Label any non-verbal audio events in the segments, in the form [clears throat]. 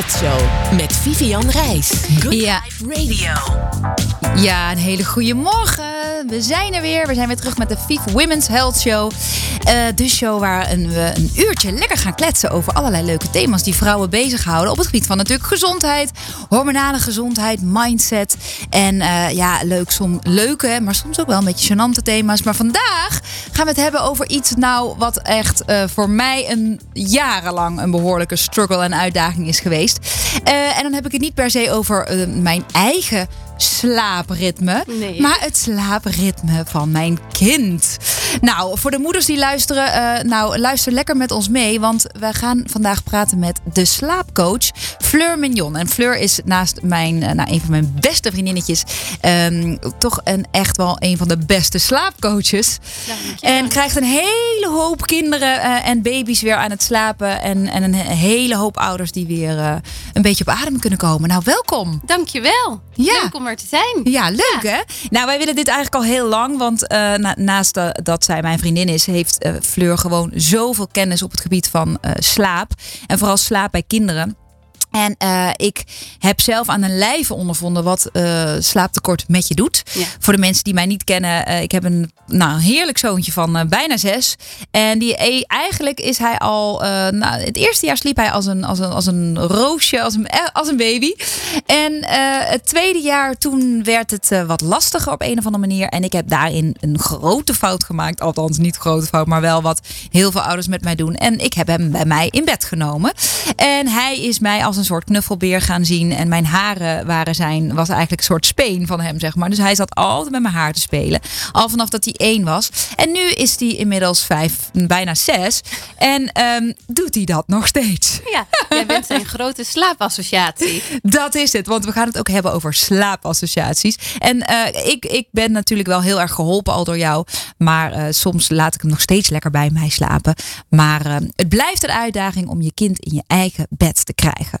Health Show met Vivian Reis. Good Ja. Life Radio. Ja, een hele goede morgen. We zijn er weer. We zijn weer terug met de FIF Women's Health Show. Eh, de show waar we een uurtje lekker gaan kletsen over allerlei leuke thema's die vrouwen bezighouden. Op het gebied van natuurlijk gezondheid, hormonale gezondheid, mindset. En eh, ja, leuk, som, leuke, maar soms ook wel een beetje gênante thema's. Maar vandaag gaan we het hebben over iets nou wat echt eh, voor mij een jarenlang een behoorlijke struggle en uitdaging is geweest. En dan heb ik het niet per se over mijn eigen slaapritme. Nee. Maar het slaapritme van mijn kind. Nou, voor de moeders die luisteren, eh, nou luister lekker met ons mee. Want we gaan vandaag praten met de slaapcoach Fleur Mignon. En Fleur is naast mijn, eh, nou, een van mijn beste vriendinnetjes ehm, toch een, echt wel een van de beste slaapcoaches. En krijgt een hele hoop kinderen eh, en baby's weer aan het slapen. En, en een hele hoop ouders die weer een beetje op adem kunnen komen. Nou, welkom. Dankjewel. Ja. Leuk om er te zijn. Ja, leuk hè? Nou, wij willen dit eigenlijk al heel lang. Want eh, na- naast eh, dat zij mijn vriendin is, heeft eh, Fleur gewoon zoveel kennis op het gebied van slaap. En vooral slaap bij kinderen. En eh, ik heb zelf aan een lijve ondervonden wat eh, slaaptekort met je doet. Ja. Voor de mensen die mij niet kennen, eh, ik heb een nou, heerlijk zoontje van bijna zes. En die, eigenlijk is hij al, nou, het eerste jaar sliep hij als een, als een, als een roosje, als een, als een baby. En het tweede jaar, toen werd het wat lastiger op een of andere manier. En ik heb daarin een grote fout gemaakt. Althans, niet een grote fout, maar wel wat heel veel ouders met mij doen. En ik heb hem bij mij in bed genomen. En hij is mij als een soort knuffelbeer gaan zien. En mijn haren waren zijn, was eigenlijk een soort speen van hem, zeg maar. Dus hij zat altijd met mijn haar te spelen. Al vanaf dat hij één was. En nu is hij inmiddels vijf, bijna zes. En ehm, doet hij dat nog steeds. Ja, jij bent zijn [laughs] grote slaapassociatie. Dat is het, want we gaan het ook hebben over slaapassociaties. En eh, ik, ik ben natuurlijk wel heel erg geholpen al door jou. Maar eh, soms laat ik hem nog steeds lekker bij mij slapen. Maar eh, het blijft een uitdaging om je kind in je eigen bed te krijgen.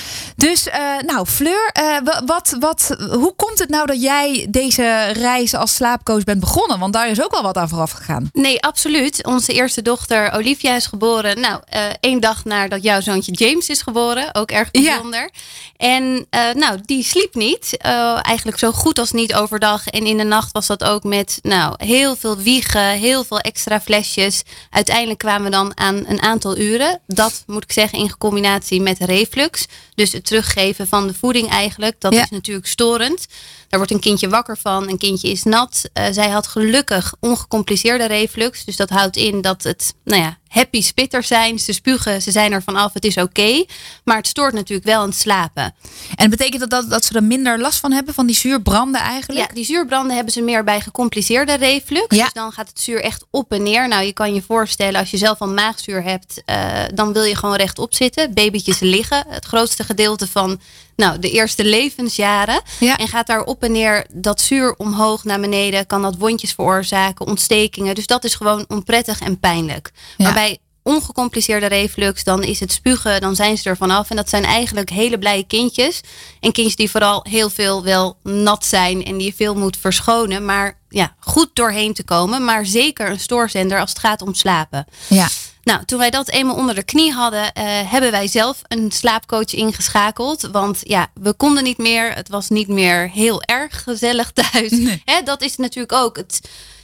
Dus, eh, nou, Fleur, eh, wa- wat, wat, hoe komt het nou dat jij deze reis als slaapcoach bent begonnen? Want daar is ook wel wat aan vooraf gegaan. Nee, absoluut. Onze eerste dochter Olivia is geboren. Nou, eh, één dag nadat jouw zoontje James is geboren. Ook erg Ja. bijzonder. En nou, die sliep niet. Eigenlijk zo goed als niet overdag. En in de nacht was dat ook met nou, heel veel wiegen, heel veel extra flesjes. Uiteindelijk kwamen we dan aan een aantal uren. Dat moet ik zeggen in combinatie met reflux. Dus het teruggeven van de voeding eigenlijk. Dat Ja. is natuurlijk storend. Daar wordt een kindje wakker van. Een kindje is nat. Eh, zij had gelukkig ongecompliceerde reflux. Dus dat houdt in dat het, nou ja, happy spitters zijn. Ze spugen, ze zijn er vanaf. Het is oké. Maar het stoort natuurlijk wel aan het slapen. En betekent dat, dat dat ze er minder last van hebben, van die zuurbranden eigenlijk? Ja, die zuurbranden hebben ze meer bij gecompliceerde reflux. Ja. Dus dan gaat het zuur echt op en neer. Nou, je kan je voorstellen, als je zelf al maagzuur hebt, eh, dan wil je gewoon rechtop zitten. Babytjes liggen. Het grootste gedeelte van nou, de eerste levensjaren. Ja. En gaat daar op en neer dat zuur omhoog naar beneden. Kan dat wondjes veroorzaken, ontstekingen. Dus dat is gewoon onprettig en pijnlijk. Ja. Maar bij ongecompliceerde reflux, dan is het spugen, dan zijn ze er vanaf. En dat zijn eigenlijk hele blije kindjes. En kindjes die vooral heel veel wel nat zijn en die je veel moet verschonen. Maar ja, goed doorheen te komen. Maar zeker een stoorzender als het gaat om slapen. ja. Nou, toen wij dat eenmaal onder de knie hadden, eh, hebben wij zelf een slaapcoach ingeschakeld. Want ja, we konden niet meer. Het was niet meer heel erg gezellig thuis. Nee. Hè, dat is natuurlijk ook het.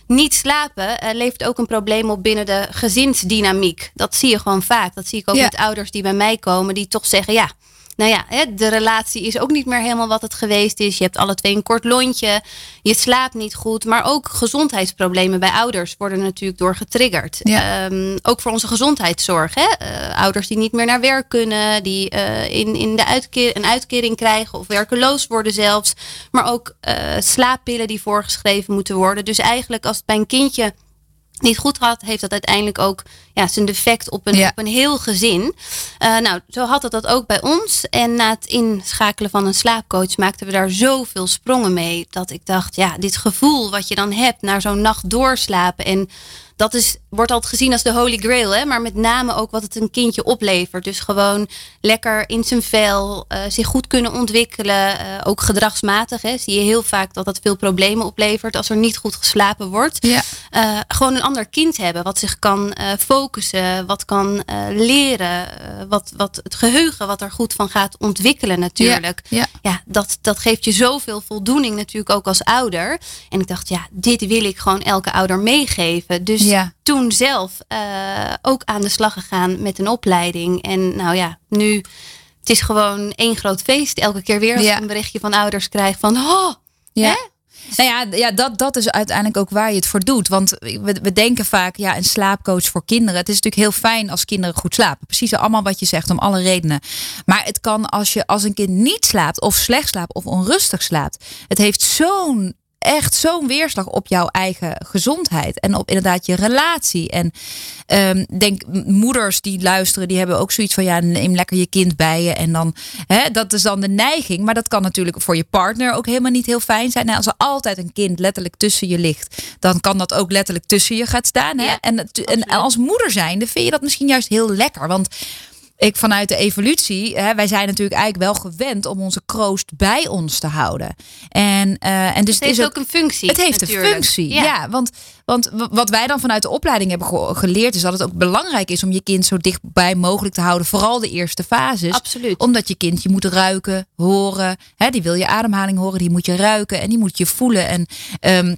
Niet slapen eh, levert ook een probleem op binnen de gezinsdynamiek. Dat zie je gewoon vaak. Dat zie ik ook Ja. met ouders die bij mij komen, die toch zeggen: ja, nou ja, hè, de relatie is ook niet meer helemaal wat het geweest is. Je hebt alle twee een kort lontje. Je slaapt niet goed. Maar ook gezondheidsproblemen bij ouders worden natuurlijk door getriggerd. Ja. Ehm, ook voor onze gezondheidszorg. Hè? Eh, ouders die niet meer naar werk kunnen. Die eh, in, in de uitkeer, een uitkering krijgen. Of werkeloos worden zelfs. Maar ook eh, slaappillen die voorgeschreven moeten worden. Dus eigenlijk als het bij een kindje niet goed gaat, heeft dat uiteindelijk ook ja, zijn defect op een, Ja. op een heel gezin. Eh, nou, zo had het dat ook bij ons. En na het inschakelen van een slaapcoach maakten we daar zoveel sprongen mee. Dat ik dacht, ja, dit gevoel wat je dan hebt naar zo'n nacht doorslapen. En dat is, wordt altijd gezien als de holy grail, hè? maar met name ook wat het een kindje oplevert. Dus gewoon lekker in zijn vel, uh, zich goed kunnen ontwikkelen, uh, ook gedragsmatig. Hè? Zie je heel vaak dat dat veel problemen oplevert als er niet goed geslapen wordt. Ja. Uh, gewoon een ander kind hebben wat zich kan focussen, wat kan leren, wat, wat het geheugen wat er goed van gaat ontwikkelen natuurlijk. Ja, ja. ja dat, dat geeft je zoveel voldoening natuurlijk ook als ouder. En ik dacht, ja, dit wil ik gewoon elke ouder meegeven. Dus Ja. Toen zelf eh, ook aan de slag gegaan met een opleiding. En nou ja, nu, het is gewoon één groot feest. Elke keer weer als Ja. ik een berichtje van ouders krijg van, oh, Ja. Hè? Nou ja, ja dat, dat is uiteindelijk ook waar je het voor doet. Want we, we denken vaak, ja, een slaapcoach voor kinderen. Het is natuurlijk heel fijn als kinderen goed slapen. Precies allemaal wat je zegt, om alle redenen. Maar het kan als je als een kind niet slaapt, of slecht slaapt, of onrustig slaapt. Het heeft zo'n echt zo'n weerslag op jouw eigen gezondheid en op inderdaad je relatie. En ehm, denk moeders die luisteren, die hebben ook zoiets van ja, neem lekker je kind bij je en dan hè, dat is dan de neiging. Maar dat kan natuurlijk voor je partner ook helemaal niet heel fijn zijn. Nou, als er altijd een kind letterlijk tussen je ligt, dan kan dat ook letterlijk tussen je gaat staan. Hè? Ja, en, en als moeder zijnde vind je dat misschien juist heel lekker, want ik vanuit de evolutie, hè, wij zijn natuurlijk eigenlijk wel gewend om onze kroost bij ons te houden. En, eh, en dus het heeft is ook een functie. het heeft natuurlijk. een functie. Ja, want, want wat wij dan vanuit de opleiding hebben ge- geleerd is dat het ook belangrijk is om je kind zo dichtbij mogelijk te houden. Vooral de eerste fases. Absoluut. Omdat je kind je moet ruiken, horen. Hè, die wil je ademhaling horen, die moet je ruiken en die moet je voelen. En ehm,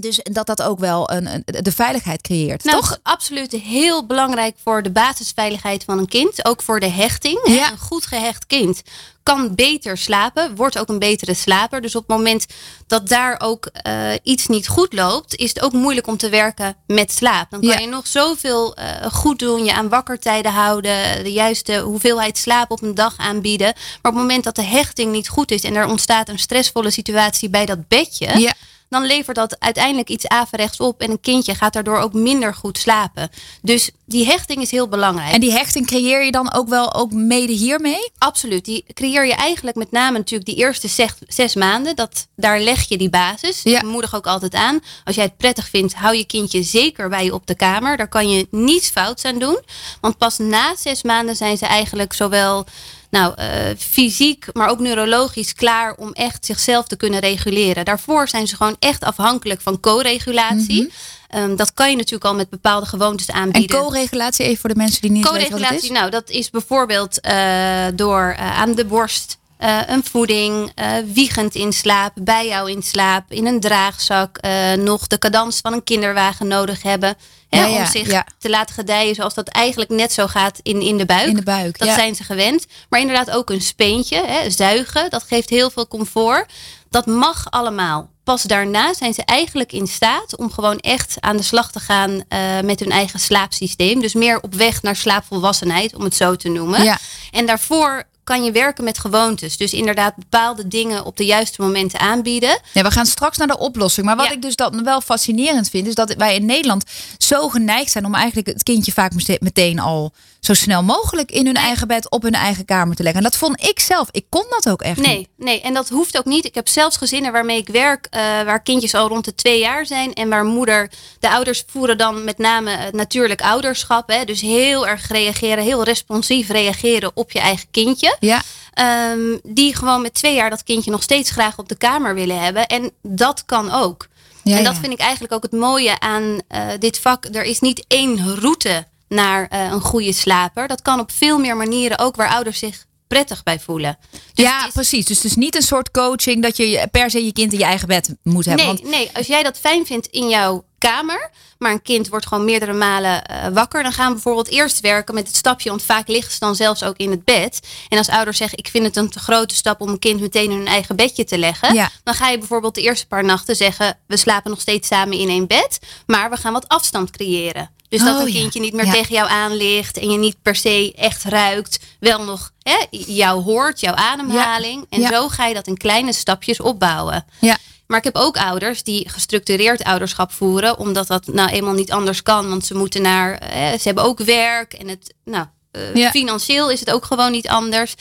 dus dat dat ook wel een, een- de veiligheid creëert. Nou, toch? absoluut heel belangrijk voor de basisveiligheid van een kind. Ook voor de hechting. Ja. Een goed gehecht kind kan beter slapen. Wordt ook een betere slaper. Dus op het moment dat daar ook eh, iets niet goed loopt... is het ook moeilijk om te werken met slaap. Dan kan Ja. je nog zoveel eh, goed doen. Je aan wakkertijden houden. De juiste hoeveelheid slaap op een dag aanbieden. Maar op het moment dat de hechting niet goed is... en er ontstaat een stressvolle situatie bij dat bedje Ja. dan levert dat uiteindelijk iets averechts op. En een kindje gaat daardoor ook minder goed slapen. Dus die hechting is heel belangrijk. En die hechting creëer je dan ook wel ook mede hiermee? Absoluut. Die creëer je eigenlijk met name natuurlijk die eerste zes, zes maanden. Dat, daar leg je die basis. Ja. Ik moedig ook altijd aan. Als jij het prettig vindt, hou je kindje zeker bij je op de kamer. Daar kan je niets fouts aan doen. Want pas na zes maanden zijn ze eigenlijk zowel nou, eh, fysiek, maar ook neurologisch klaar om echt zichzelf te kunnen reguleren. Daarvoor zijn ze gewoon echt afhankelijk van co-regulatie. Ehm, dat kan je natuurlijk al met bepaalde gewoontes Mhm. En aanbieden. co-regulatie, even voor de mensen die niet weten wat het Co-regulatie, is. nou, dat is bijvoorbeeld eh, door eh, aan de borst eh, een voeding, wiegend in slaap, bij jou in slaap, in een draagzak, nog de cadans van een kinderwagen nodig hebben. Hè, Ja, ja, om zich ja. te laten gedijen zoals dat eigenlijk net zo gaat in, in de buik. In de buik, Dat zijn ze gewend. Maar inderdaad ook een speentje, hè, zuigen, dat geeft heel veel comfort. Dat mag allemaal. Pas daarna zijn ze eigenlijk in staat om gewoon echt aan de slag te gaan eh, met hun eigen slaapsysteem. Dus meer op weg naar slaapvolwassenheid, om het zo te noemen. Ja. En daarvoor kan je werken met gewoontes. Dus inderdaad bepaalde dingen op de juiste momenten aanbieden. Ja, we gaan straks naar de oplossing. Maar wat Ja. ik dus dan wel fascinerend vind, is dat wij in Nederland zo geneigd zijn om eigenlijk het kindje vaak mete- meteen al zo snel mogelijk in hun eigen bed op hun eigen kamer te leggen. En dat vond ik zelf. Ik kon dat ook echt niet. Nee, nee, en dat hoeft ook niet. Ik heb zelfs gezinnen waarmee ik werk, eh, waar kindjes al rond de twee jaar zijn. En waar moeder, de ouders voeren dan met name het natuurlijk ouderschap. Hè, dus heel erg reageren, heel responsief reageren op je eigen kindje. Ja, Ehm, die gewoon met twee jaar dat kindje nog steeds graag op de kamer willen hebben. En dat kan ook. ja, en dat ja. vind ik eigenlijk ook het mooie aan eh, dit vak. Er is niet één route naar eh, een goede slaper. Dat kan op veel meer manieren ook waar ouders zich prettig bij voelen. Dus ja, is- precies. Dus het is niet een soort coaching dat je per se je kind in je eigen bed moet hebben. Nee, Want nee, als jij dat fijn vindt in jouw kamer, maar een kind wordt gewoon meerdere malen eh, wakker, dan gaan we bijvoorbeeld eerst werken met het stapje, want vaak liggen ze dan zelfs ook in het bed. En als ouders zeggen, ik vind het een te grote stap om een kind meteen in hun eigen bedje te leggen, Ja. dan ga je bijvoorbeeld de eerste paar nachten zeggen, we slapen nog steeds samen in één bed, maar we gaan wat afstand creëren. Dus dat Oh, een ja. kindje niet meer Ja. tegen jou aan ligt en je niet per se echt ruikt, wel nog hè, jou hoort, jouw ademhaling. En zo ga je dat in kleine stapjes opbouwen. ja, Maar ik heb ook ouders die gestructureerd ouderschap voeren, omdat dat nou eenmaal niet anders kan. Want ze moeten naar, eh, ze hebben ook werk en het, nou, eh, Ja. financieel is het ook gewoon niet anders.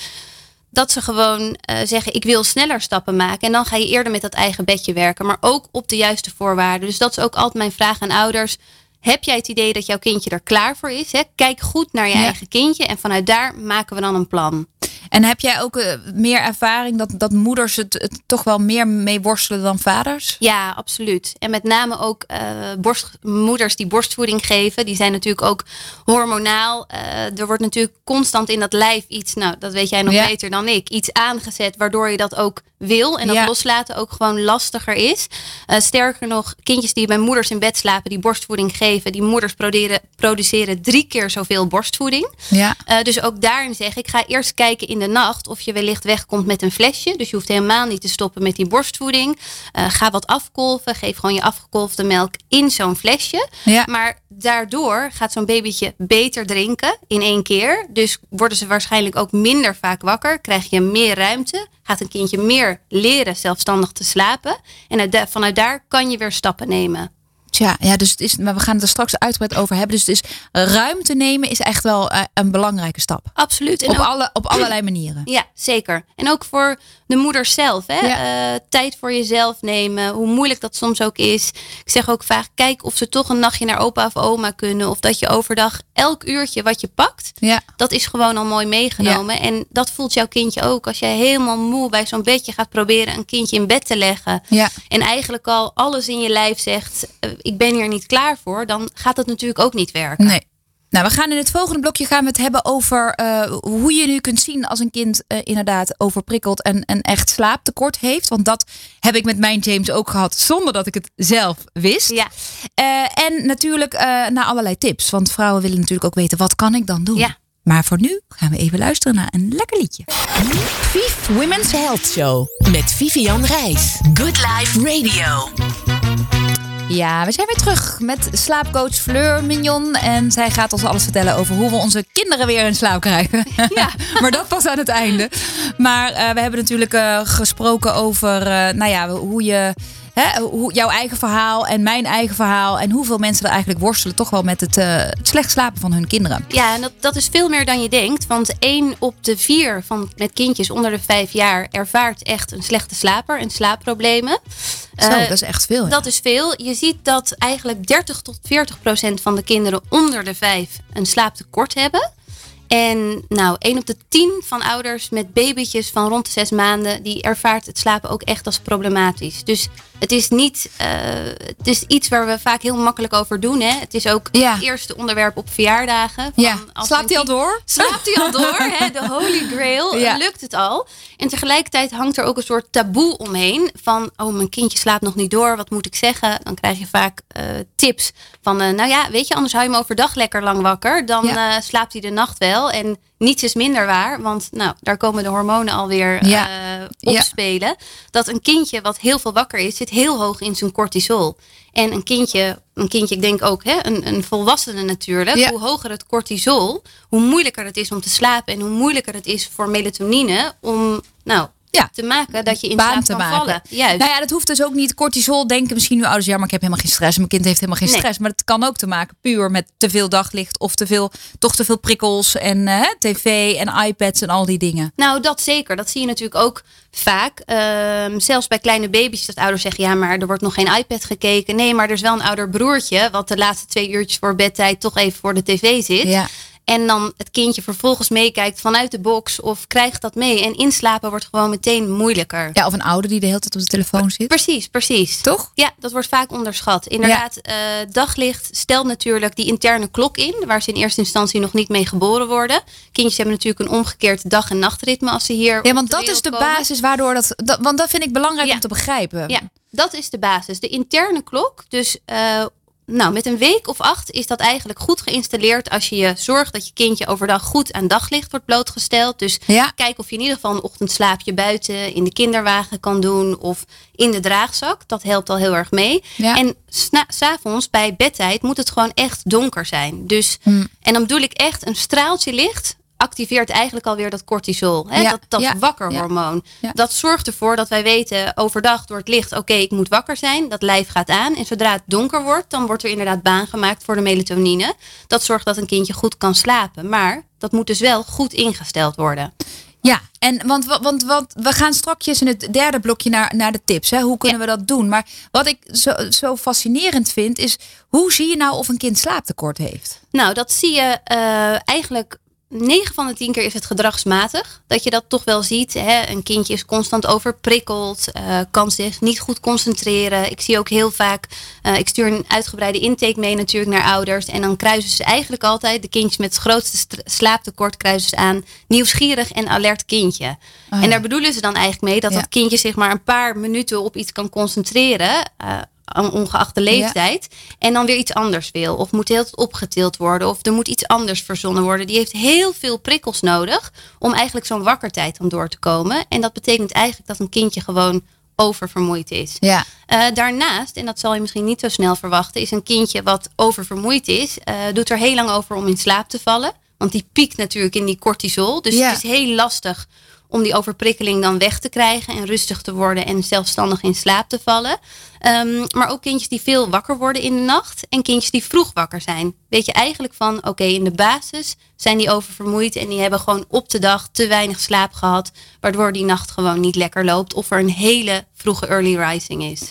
Dat ze gewoon eh, zeggen, ik wil sneller stappen maken. En dan ga je eerder met dat eigen bedje werken, maar ook op de juiste voorwaarden. Dus dat is ook altijd mijn vraag aan ouders. Heb jij het idee dat jouw kindje er klaar voor is? Hè? Kijk goed naar je Ja. eigen kindje en vanuit daar maken we dan een plan. En heb jij ook eh, meer ervaring dat, dat moeders het, het toch wel meer mee worstelen dan vaders? Ja, absoluut. En met name ook eh, borstmoeders die borstvoeding geven, die zijn natuurlijk ook hormonaal. Eh, er wordt natuurlijk constant in dat lijf iets, nou dat weet jij nog Ja. beter dan ik, iets aangezet waardoor je dat ook wil en dat Ja. loslaten ook gewoon lastiger is. Sterker nog, kindjes die bij moeders in bed slapen, die borstvoeding geven, die moeders produceren, produceren drie keer zoveel borstvoeding. Ja. Dus ook daarin zeg ik, ga eerst kijken in de nacht of je wellicht wegkomt met een flesje. Dus je hoeft helemaal niet te stoppen met die borstvoeding. Eh, ga wat afkolven, geef gewoon je afgekolfde melk in zo'n flesje. Ja. Maar daardoor gaat zo'n babytje beter drinken in één keer. Dus worden ze waarschijnlijk ook minder vaak wakker. Krijg je meer ruimte. Gaat een kindje meer leren zelfstandig te slapen. En vanuit daar kan je weer stappen nemen. Tja, ja, dus het is, maar we gaan het er straks uitgebreid over hebben. Dus het is ruimte nemen is echt wel eh, een belangrijke stap. Absoluut. En Op, ook- alle, op allerlei [clears throat] manieren. Ja, zeker. En ook voor de moeder zelf. Hè? Ja. Eh, tijd voor jezelf nemen. Hoe moeilijk dat soms ook is. Ik zeg ook vaak, kijk of ze toch een nachtje naar opa of oma kunnen. Of dat je overdag elk uurtje wat je pakt. Ja. Dat is gewoon al mooi meegenomen. En dat voelt jouw kindje ook. Als jij helemaal moe bij zo'n bedje gaat proberen een kindje in bed te leggen. Ja. En eigenlijk al alles in je lijf zegt, eh, ik ben hier niet klaar voor. Dan gaat dat natuurlijk ook niet werken. Nee. Nou, we gaan in het volgende blokje gaan we het hebben over eh, hoe je nu kunt zien als een kind eh, inderdaad overprikkeld en, en echt slaaptekort heeft. Want dat heb ik met mijn James ook gehad zonder dat ik het zelf wist. Ja. Eh, en natuurlijk eh naar allerlei tips. Want vrouwen willen natuurlijk ook weten wat kan ik dan doen. Ja. Maar voor nu gaan we even luisteren naar een lekker liedje. Vief Women's Health Show met Vivian Reis. Good Life Radio. Ja, we zijn weer terug met slaapcoach Fleur Mignon. En zij gaat ons alles vertellen over hoe we onze kinderen weer in slaap krijgen. [laughs] Ja. [laughs] maar dat pas aan het einde. Maar eh, we hebben natuurlijk eh, gesproken over eh, nou ja, hoe je. Hè, hoe, jouw eigen verhaal en mijn eigen verhaal. En hoeveel mensen er eigenlijk worstelen toch wel met het, eh, het slecht slapen van hun kinderen. Ja, en dat, dat is veel meer dan je denkt. Want één op de vier van, met kindjes onder de vijf jaar ervaart echt een slechte slaper en slaapproblemen. Zo, Eh, dat is echt veel. ja. dat is veel. Je ziet dat eigenlijk 30 tot 40 procent van de kinderen onder de vijf een slaaptekort hebben. En nou, 1 op de 10 van ouders met babytjes van rond de 6 maanden, die ervaart het slapen ook echt als problematisch. Dus het is niet, eh, het is iets waar we vaak heel makkelijk over doen. Hè? Het is ook Ja. het eerste onderwerp op verjaardagen. Van ja. Slaapt hij al door? Slaapt hij al door? Hè? De holy grail. Ja. Lukt het al? En tegelijkertijd hangt er ook een soort taboe omheen. Van, oh, mijn kindje slaapt nog niet door. Wat moet ik zeggen? Dan krijg je vaak eh, tips van, eh, nou ja, weet je, anders hou je hem overdag lekker lang wakker. Dan slaapt hij de nacht wel. En niets is minder waar. Want nou, daar komen de hormonen alweer Ja. eh Ja. opspelen. Dat een kindje wat heel veel wakker is, zit heel hoog in zijn cortisol. En een kindje, een kindje, ik denk ook hè, een, een volwassene natuurlijk. Ja. Hoe hoger het cortisol, hoe moeilijker het is om te slapen. En hoe moeilijker het is voor melatonine om nou, Ja. te maken dat je in baan slaap te kan maken. vallen. Juist. Nou ja, dat hoeft dus ook niet. Cortisol denken misschien nu ouders, ja, maar ik heb helemaal geen stress. Mijn kind heeft helemaal geen Nee. stress. Maar het kan ook te maken puur met te veel daglicht of te veel, toch te veel prikkels en eh, tv en iPads en al die dingen. Nou, dat zeker. Dat zie je natuurlijk ook vaak. Ehm, zelfs bij kleine baby's dat ouders zeggen... ja, maar er wordt nog geen iPad gekeken. Nee, maar er is wel een ouder broertje... wat de laatste twee uurtjes voor bedtijd toch even voor de tv zit. Ja. En dan het kindje vervolgens meekijkt vanuit de box... of krijgt dat mee. En inslapen wordt gewoon meteen moeilijker. ja, of een ouder die de hele tijd op de telefoon zit. Precies, precies. Toch? Ja, dat wordt vaak onderschat. Inderdaad, eh, daglicht stelt natuurlijk die interne klok in, waar ze in eerste instantie nog niet mee geboren worden. Kindjes hebben natuurlijk een omgekeerd dag- en nachtritme als ze hier. Ja, want dat is de komen. basis waardoor dat, dat. Want dat vind ik belangrijk Ja. om te begrijpen. Ja, dat is de basis. De interne klok. Dus eh, nou, met een week of acht is dat eigenlijk goed geïnstalleerd als je je zorgt dat je kindje overdag goed aan daglicht wordt blootgesteld. Dus Ja. kijk of je in ieder geval een ochtendslaapje buiten in de kinderwagen kan doen of in de draagzak. Dat helpt al heel erg mee. Ja. En s'avonds bij bedtijd moet het gewoon echt donker zijn. Dus, Hmm. En dan bedoel ik echt een straaltje licht activeert eigenlijk alweer dat cortisol. Hè? Ja, Dat, dat ja, wakkerhormoon. ja. Dat zorgt ervoor dat wij weten overdag door het licht... oké, ik moet wakker zijn. Dat lijf gaat aan. En zodra het donker wordt, dan wordt er inderdaad baan gemaakt voor de melatonine. Dat zorgt dat een kindje goed kan slapen. Maar dat moet dus wel goed ingesteld worden. Ja, en want, want, want we gaan strakjes in het derde blokje naar, naar de tips. Hè? Hoe kunnen we dat doen? Maar wat ik zo, zo fascinerend vind, is hoe zie je nou of een kind slaaptekort heeft? Nou, dat zie je uh, eigenlijk 9 van de 10 keer is het gedragsmatig. Dat je dat toch wel ziet. Hè? Een kindje is constant overprikkeld, uh, kan zich niet goed concentreren. Ik zie ook heel vaak, uh, ik stuur een uitgebreide intake mee natuurlijk naar ouders. En dan kruisen ze eigenlijk altijd de kindjes met het grootste slaaptekort kruisen ze aan. Nieuwsgierig en alert kindje. Oh en daar bedoelen ze dan eigenlijk mee dat dat kindje zich maar een paar minuten op iets kan concentreren. Uh, ongeacht de leeftijd. En dan weer iets anders wil. Of moet heel opgetild worden. Of er moet iets anders verzonnen worden. Die heeft heel veel prikkels nodig om eigenlijk zo'n wakkertijd om door te komen. En dat betekent eigenlijk dat een kindje gewoon oververmoeid is. Ja. Uh, daarnaast, en dat zal je misschien niet zo snel verwachten, is een kindje wat oververmoeid is, uh, doet er heel lang over om in slaap te vallen. Want die piekt natuurlijk in die cortisol. Dus ja. het is heel lastig om die overprikkeling dan weg te krijgen en rustig te worden en zelfstandig in slaap te vallen. Um, maar ook kindjes die veel wakker worden in de nacht en kindjes die vroeg wakker zijn. Weet je eigenlijk van, oké, in de basis zijn die oververmoeid en die hebben gewoon op de dag te weinig slaap gehad, waardoor die nacht gewoon niet lekker loopt of er een hele vroege early rising is.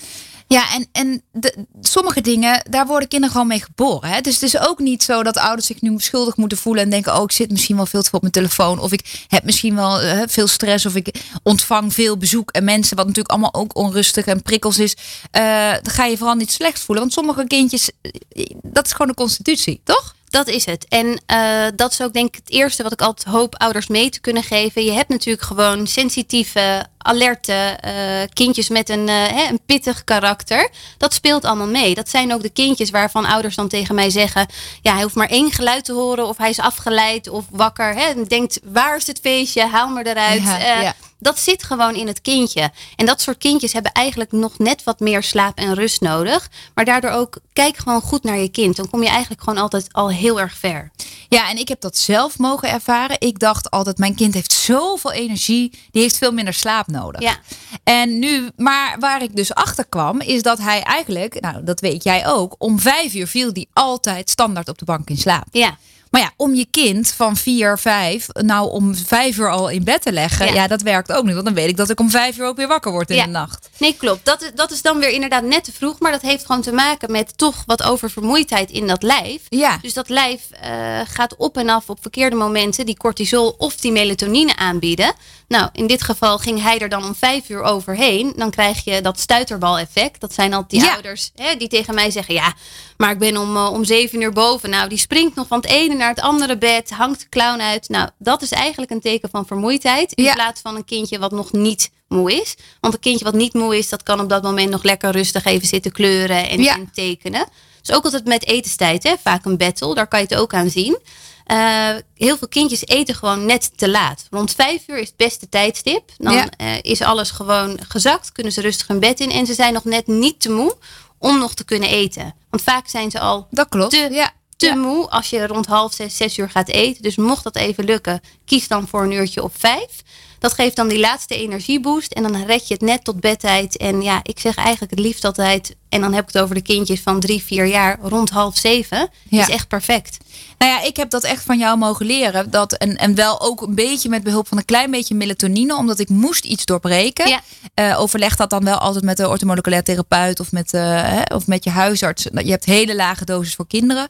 Ja, en, en de, sommige dingen, daar worden kinderen gewoon mee geboren. Hè? Dus het is ook niet zo dat ouders zich nu schuldig moeten voelen en denken: oh, ik zit misschien wel veel te veel op mijn telefoon. Of ik heb misschien wel uh, veel stress. Of ik ontvang veel bezoek en mensen, wat natuurlijk allemaal ook onrustig en prikkels is. Uh, dan ga je vooral niet slecht voelen. Want sommige kindjes, eh, dat is gewoon de constitutie, toch? Dat is het. En uh, dat is ook denk ik het eerste wat ik altijd hoop ouders mee te kunnen geven. Je hebt natuurlijk gewoon sensitieve, alerte uh, kindjes met een, uh, een pittig karakter. Dat speelt allemaal mee. Dat zijn ook de kindjes waarvan ouders dan tegen mij zeggen... ja, hij hoeft maar één geluid te horen of hij is afgeleid of wakker. Hè, en denkt, waar is het feestje? Haal me eruit. Ja, ja dat zit gewoon in het kindje. En dat soort kindjes hebben eigenlijk nog net wat meer slaap en rust nodig. Maar daardoor ook, kijk gewoon goed naar je kind. Dan kom je eigenlijk gewoon altijd al heel erg ver. Ja, en ik heb dat zelf mogen ervaren. Ik dacht altijd, mijn kind heeft zoveel energie. Die heeft veel minder slaap nodig. Ja. En nu, maar waar ik dus achter kwam, is dat hij eigenlijk, nou dat weet jij ook, om vijf uur viel die altijd standaard op de bank in slaap. Ja. Maar ja, om je kind van 4, 5, nou om 5 uur al in bed te leggen, ja. dat werkt ook niet. Want dan weet ik dat ik om 5 uur ook weer wakker word in ja. de nacht. Nee, klopt. Dat, dat is dan weer inderdaad net te vroeg. Maar dat heeft gewoon te maken met toch wat oververmoeidheid in dat lijf. Ja. Dus dat lijf uh, gaat op en af op verkeerde momenten die cortisol of die melatonine aanbieden. Nou, in dit geval ging hij er dan om 5 uur overheen. Dan krijg je dat stuiterbal-effect. Dat zijn al die ja. ouders hè, die tegen mij zeggen: Ja, maar ik ben om, uh, om 7 uur boven. Nou, die springt nog van het ene naar naar het andere bed, hangt de clown uit. Nou, dat is eigenlijk een teken van vermoeidheid. In ja. plaats van een kindje wat nog niet moe is. Want een kindje wat niet moe is, dat kan op dat moment nog lekker rustig even zitten kleuren en, ja. en tekenen. Dus ook altijd met etenstijd, hè? vaak een battle, daar kan je het ook aan zien. Uh, heel veel kindjes eten gewoon net te laat. Rond vijf uur is het beste tijdstip. Dan ja. uh, is alles gewoon gezakt, kunnen ze rustig hun bed in en ze zijn nog net niet te moe om nog te kunnen eten. Want vaak zijn ze al dat klopt. te ja te ja. moe als je rond half zes, zes uur gaat eten. Dus mocht dat even lukken, kies dan voor een uurtje op vijf. Dat geeft dan die laatste energieboost en dan red je het net tot bedtijd. En ja, ik zeg eigenlijk het liefst altijd, en dan heb ik het over de kindjes van drie, vier jaar, rond half zeven. Ja. is echt perfect. Nou ja, ik heb dat echt van jou mogen leren. Dat, en, en wel ook een beetje met behulp van een klein beetje melatonine, omdat ik moest iets doorbreken. Ja. Uh, overleg dat dan wel altijd met de orthomoleculair therapeut of met, uh, hè, of met je huisarts. Je hebt hele lage doses voor kinderen.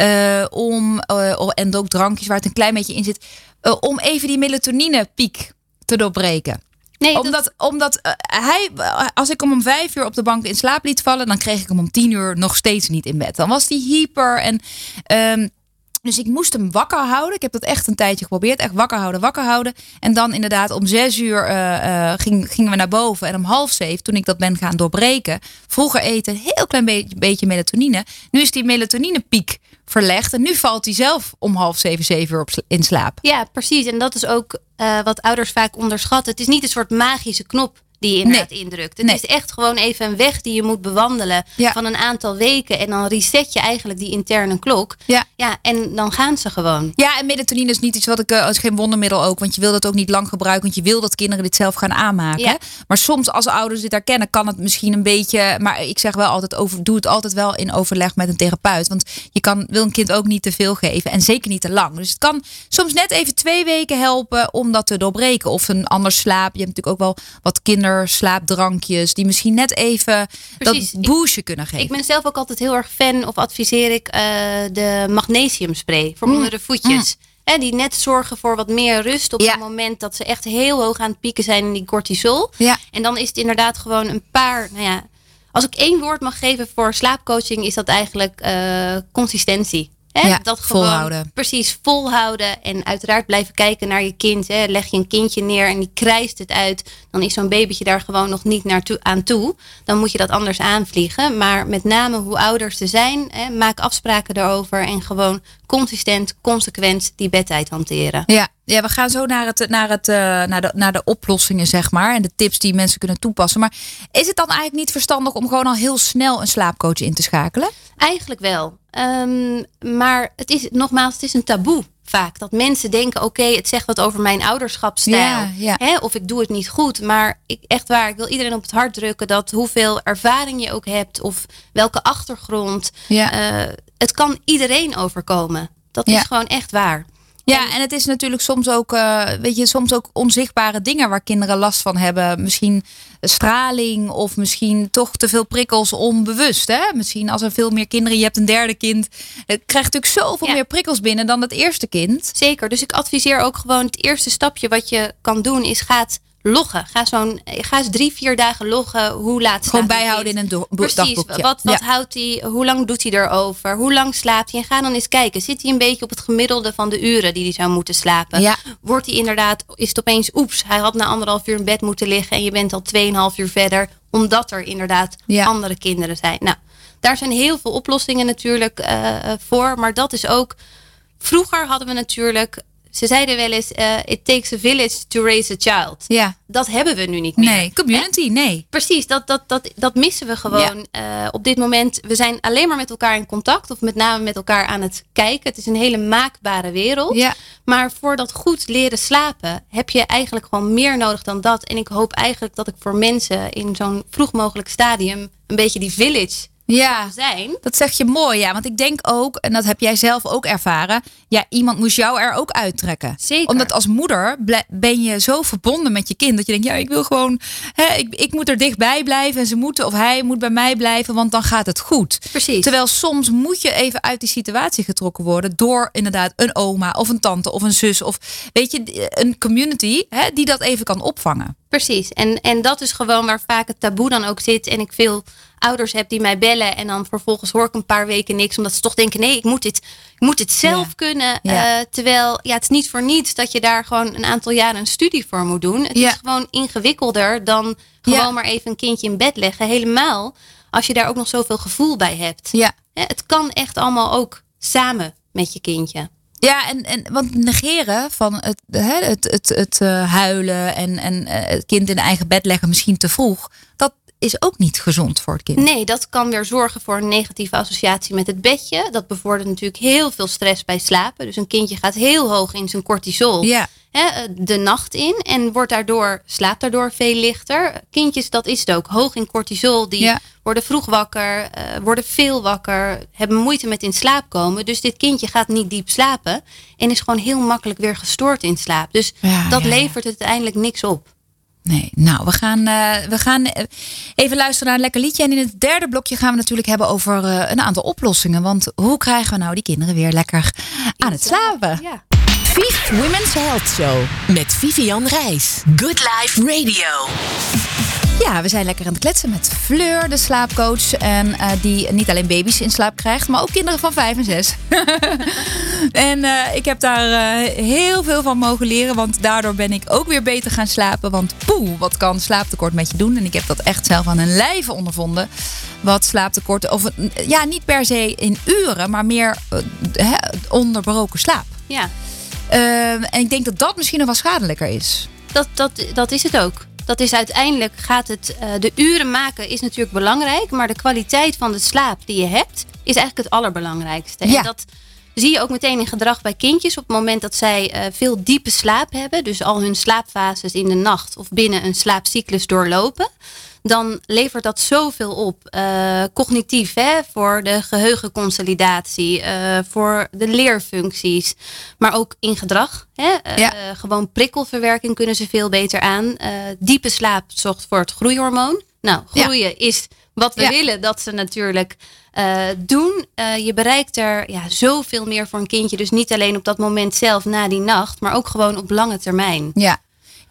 Uh, om, en ook drankjes waar het een klein beetje in zit. om even die melatonine piek te doorbreken. Nee, omdat, dat... omdat uh, hij, als ik hem om vijf uur op de bank in slaap liet vallen, dan kreeg ik hem om tien uur nog steeds niet in bed. Dan was hij hyper en. Um, dus ik moest hem wakker houden. Ik heb dat echt een tijdje geprobeerd. Echt wakker houden, wakker houden. En dan inderdaad om zes uur uh, uh, ging, gingen we naar boven. En om half zeven, toen ik dat ben gaan doorbreken. Vroeger eten, heel klein beetje, beetje melatonine. Nu is die melatoninepiek verlegd. En nu valt hij zelf om half zeven, zeven uur in slaap. Ja, precies. En dat is ook uh, wat ouders vaak onderschatten. Het is niet een soort magische knop die je inderdaad indrukt. Het Nee. is echt gewoon even een weg die je moet bewandelen Ja. van een aantal weken. En dan reset je eigenlijk die interne klok. Ja. Ja, en dan gaan ze gewoon. Ja, en melatonine is niet iets wat ik, eh, is geen wondermiddel ook, want je wil dat ook niet lang gebruiken, want je wil dat kinderen dit zelf gaan aanmaken. Ja. Maar soms als ouders dit herkennen, kan het misschien een beetje, maar ik zeg wel altijd over, doe het altijd wel in overleg met een therapeut, want je kan wil een kind ook niet te veel geven en zeker niet te lang. Dus het kan soms net even twee weken helpen om dat te doorbreken of een ander slaap. Je hebt natuurlijk ook wel wat kinderslaapdrankjes die misschien net even Precies. dat boostje kunnen geven. Ik ben zelf ook altijd heel erg fan of adviseer ik eh, de magnesiumspray voor Mm. onder de voetjes. Hè, die net zorgen voor wat meer rust op Ja. het moment dat ze echt heel hoog aan het pieken zijn in die cortisol. Ja. En dan is het inderdaad gewoon een paar, nou ja, als ik één woord mag geven voor slaapcoaching, is dat eigenlijk eh, consistentie. Hè? Ja, dat gewoon volhouden. precies volhouden en uiteraard blijven kijken naar je kind. Hè. Leg je een kindje neer en die krijst het uit, dan is zo'n babytje daar gewoon nog niet naartoe, aan toe. Dan moet je dat anders aanvliegen. Maar met name hoe ouder ze zijn, hè, maak afspraken daarover en gewoon consistent, consequent die bedtijd hanteren. Ja, ja, we gaan zo naar, het, naar, het, eh, naar, de, naar de oplossingen, zeg maar. En de tips die mensen kunnen toepassen. Maar is het dan eigenlijk niet verstandig om gewoon al heel snel een slaapcoach in te schakelen? Eigenlijk wel. Ehm, maar het is nogmaals, het is een taboe vaak. Dat mensen denken, oké, het zegt wat over mijn. Ja, ja. Hè, of ik doe het niet goed. Maar ik, echt waar, ik wil iedereen op het hart drukken dat hoeveel ervaring je ook hebt. Of welke achtergrond. Ja. eh, het kan iedereen overkomen. Dat is gewoon echt waar. Ja, en het is natuurlijk soms ook, eh, weet je, soms ook onzichtbare dingen waar kinderen last van hebben. Misschien straling of misschien toch te veel prikkels onbewust. Hè? Misschien als er veel meer kinderen, je hebt een derde kind, het krijgt natuurlijk zoveel Ja. meer prikkels binnen dan het eerste kind. Zeker. Dus ik adviseer ook gewoon het eerste stapje wat je kan doen is gaat loggen. Ga, zo'n, ga eens drie, vier dagen loggen. Hoe laat Gewoon bijhouden in een do- Precies. dagboekje. Wat, wat Ja. houdt hij? Hoe lang doet hij erover? Hoe lang slaapt hij? En ga dan eens kijken. Zit hij een beetje op het gemiddelde van de uren die hij zou moeten slapen? Ja. Wordt hij inderdaad, is het opeens, oeps, hij had na anderhalf uur in bed moeten liggen en je bent al tweeënhalf uur verder, omdat er inderdaad Ja. andere kinderen zijn. Nou, daar zijn heel veel oplossingen natuurlijk eh, voor, maar dat is ook. Vroeger hadden we natuurlijk, ze zeiden wel eens, eh, it takes a village to raise a child. Ja, Dat hebben we nu niet meer. nee, community, nee. Precies, dat, dat, dat, dat missen we gewoon eh, op dit moment. We zijn alleen maar met elkaar in contact, of met name met elkaar aan het kijken. Het is een hele maakbare wereld. Ja. Maar voor dat goed leren slapen heb je eigenlijk gewoon meer nodig dan dat. En ik hoop eigenlijk dat ik voor mensen in zo'n vroeg mogelijk stadium een beetje die village Ja, zijn. dat zeg je mooi, ja. Want ik denk ook, en dat heb jij zelf ook ervaren, ja, iemand moest jou er ook uittrekken. Zeker. Omdat als moeder ben je zo verbonden met je kind dat je denkt, ja, ik wil gewoon, hè, ik, ik moet er dichtbij blijven en ze moeten of hij moet bij mij blijven, want dan gaat het goed. Precies. Terwijl soms moet je even uit die situatie getrokken worden door inderdaad een oma of een tante of een zus of weet je, een community hè, die dat even kan opvangen. Precies. En, en dat is gewoon waar vaak het taboe dan ook zit. En ik veel ouders heb die mij bellen. En dan vervolgens hoor ik een paar weken niks. Omdat ze toch denken, nee, ik moet dit, ik moet dit zelf Ja. kunnen. Ja. Eh, terwijl, ja, het is niet voor niets dat je daar gewoon een aantal jaren een studie voor moet doen. Het Ja. is gewoon ingewikkelder dan gewoon maar even een kindje in bed leggen. Helemaal als je daar ook nog zoveel gevoel bij hebt. Ja. Het kan echt allemaal ook samen met je kindje. Ja, en, en want negeren van het, hè, het, het, het eh, huilen en, en eh, het kind in eigen bed leggen misschien te vroeg, dat is ook niet gezond voor het kind. Nee, dat kan weer zorgen voor een negatieve associatie met het bedje. Dat bevordert natuurlijk heel veel stress bij slapen. Dus een kindje gaat heel hoog in zijn cortisol Ja. hè, eh, de nacht in. En wordt daardoor, slaapt daardoor veel lichter. Kindjes, dat is het ook. Hoog in cortisol. Die Ja. worden vroeg wakker, eh, worden veel wakker. Hebben moeite met in slaap komen. Dus dit kindje gaat niet diep slapen. En is gewoon heel makkelijk weer gestoord in slaap. Dus Ja, dat levert uiteindelijk niks op. Nee, nou, we gaan, eh, we gaan eh, even luisteren naar een lekker liedje. En in het derde blokje gaan we natuurlijk hebben over eh, een aantal oplossingen. Want hoe krijgen we nou die kinderen weer lekker aan het slapen? Ja. Vief Women's Health Show met Vivian Reis. Good Life Radio. Ja, we zijn lekker aan het kletsen met Fleur, de slaapcoach. En eh, die niet alleen baby's in slaap krijgt, maar ook kinderen van vijf en zes. [laughs] en eh, ik heb daar eh, heel veel van mogen leren. Want daardoor ben ik ook weer beter gaan slapen. Want poeh, wat kan slaaptekort met je doen? En ik heb dat echt zelf aan een lijve ondervonden. Wat slaaptekort, of ja, niet per se in uren, maar meer onderbroken slaap. ja. Eh, en ik denk dat dat misschien nog wel schadelijker is. Dat, dat, dat is het ook. Dat is uiteindelijk gaat het. eh, de uren maken is natuurlijk belangrijk. Maar de kwaliteit van de slaap die je hebt, is eigenlijk het allerbelangrijkste. Ja. En dat zie je ook meteen in gedrag bij kindjes. Op het moment dat zij eh, veel diepe slaap hebben. Dus al hun slaapfases in de nacht of binnen een slaapcyclus doorlopen. Dan levert dat zoveel op. Eh, cognitief, hè, voor de geheugenconsolidatie, eh, voor de leerfuncties. Maar ook in gedrag. Hè. Eh, Ja. gewoon prikkelverwerking kunnen ze veel beter aan. Diepe slaap zorgt voor het groeihormoon. Nou, Ja. groeien is wat we Ja. willen dat ze natuurlijk doen. Je bereikt er ja, zoveel meer voor een kindje. Dus niet alleen op dat moment zelf na die nacht, maar ook gewoon op lange termijn. Ja.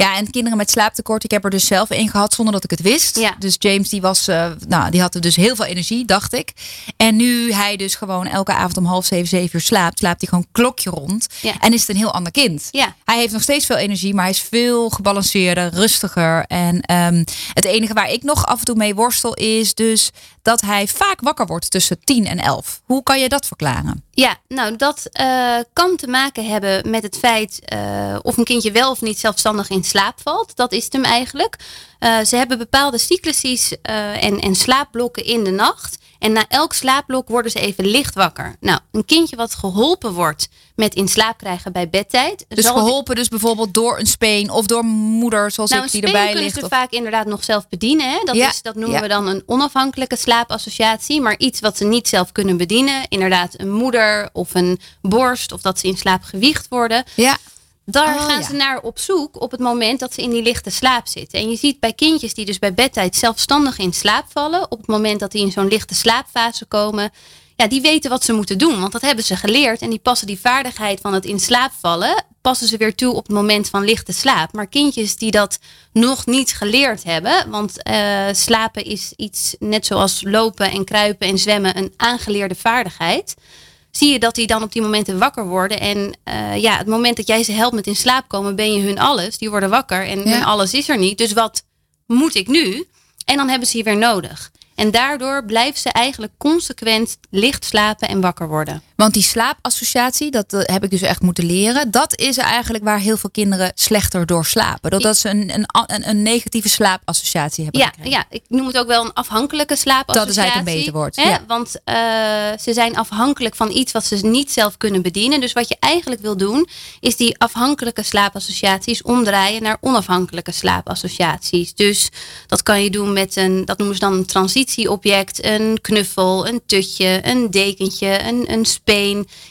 Ja, en kinderen met slaaptekort, ik heb er dus zelf in gehad zonder dat ik het wist. Ja. Dus James, die was, eh, nou, die had dus heel veel energie, dacht ik. En nu hij dus gewoon elke avond om half zeven, zeven uur slaapt, slaapt hij gewoon klokje rond. Ja. En is het een heel ander kind. Ja. Hij heeft nog steeds veel energie, maar hij is veel gebalanceerder, rustiger. En ehm, het enige waar ik nog af en toe mee worstel is dus dat hij vaak wakker wordt tussen 10 en 11. Hoe kan je dat verklaren? Ja, nou dat eh, kan te maken hebben met het feit eh, of een kindje wel of niet zelfstandig in slaap valt. Dat is het hem eigenlijk. Eh, ze hebben bepaalde cyclusies eh, en, en slaapblokken in de nacht. En na elk slaapblok worden ze even licht wakker. Nou, een kindje wat geholpen wordt met in slaap krijgen bij bedtijd. Dus zal geholpen dus bijvoorbeeld door een speen of door moeder zoals nou, ik die erbij kunnen ligt. ze of- vaak inderdaad nog zelf bedienen. Hè? Dat, Ja, is, dat noemen ja. we dan een onafhankelijke slaapassociatie. Maar iets wat ze niet zelf kunnen bedienen. Inderdaad een moeder of een borst. Of dat ze in slaap gewiegd worden. Ja, Daar Oh, gaan ja. ze naar op zoek op het moment dat ze in die lichte slaap zitten. En je ziet bij kindjes die dus bij bedtijd zelfstandig in slaap vallen. Op het moment dat die in zo'n lichte slaapfase komen. Ja, die weten wat ze moeten doen. Want dat hebben ze geleerd. En die passen die vaardigheid van het in slaap vallen. Passen ze weer toe op het moment van lichte slaap. Maar kindjes die dat nog niet geleerd hebben. Want eh, slapen is iets net zoals lopen en kruipen en zwemmen. Een aangeleerde vaardigheid zie je dat die dan op die momenten wakker worden. En eh, ja, het moment dat jij ze helpt met in slaap komen, ben je hun alles. Die worden wakker en Ja. hun alles is er niet. Dus wat moet ik nu? En dan hebben ze je weer nodig. En daardoor blijven ze eigenlijk consequent licht slapen en wakker worden. Want die slaapassociatie, dat eh, heb ik dus echt moeten leren. Dat is eigenlijk waar heel veel kinderen slechter door slapen. Doordat ze een, een, een, een negatieve slaapassociatie hebben Ja, gekregen. ja, ik noem het ook wel een afhankelijke slaapassociatie. Dat is eigenlijk een beter woord, Hè? ja. Want eh, ze zijn afhankelijk van iets wat ze niet zelf kunnen bedienen. Dus wat je eigenlijk wil doen, is die afhankelijke slaapassociaties omdraaien naar onafhankelijke slaapassociaties. Dus dat kan je doen met een, dat noemen ze dan een transitieobject, een knuffel, een tutje, een dekentje, een, een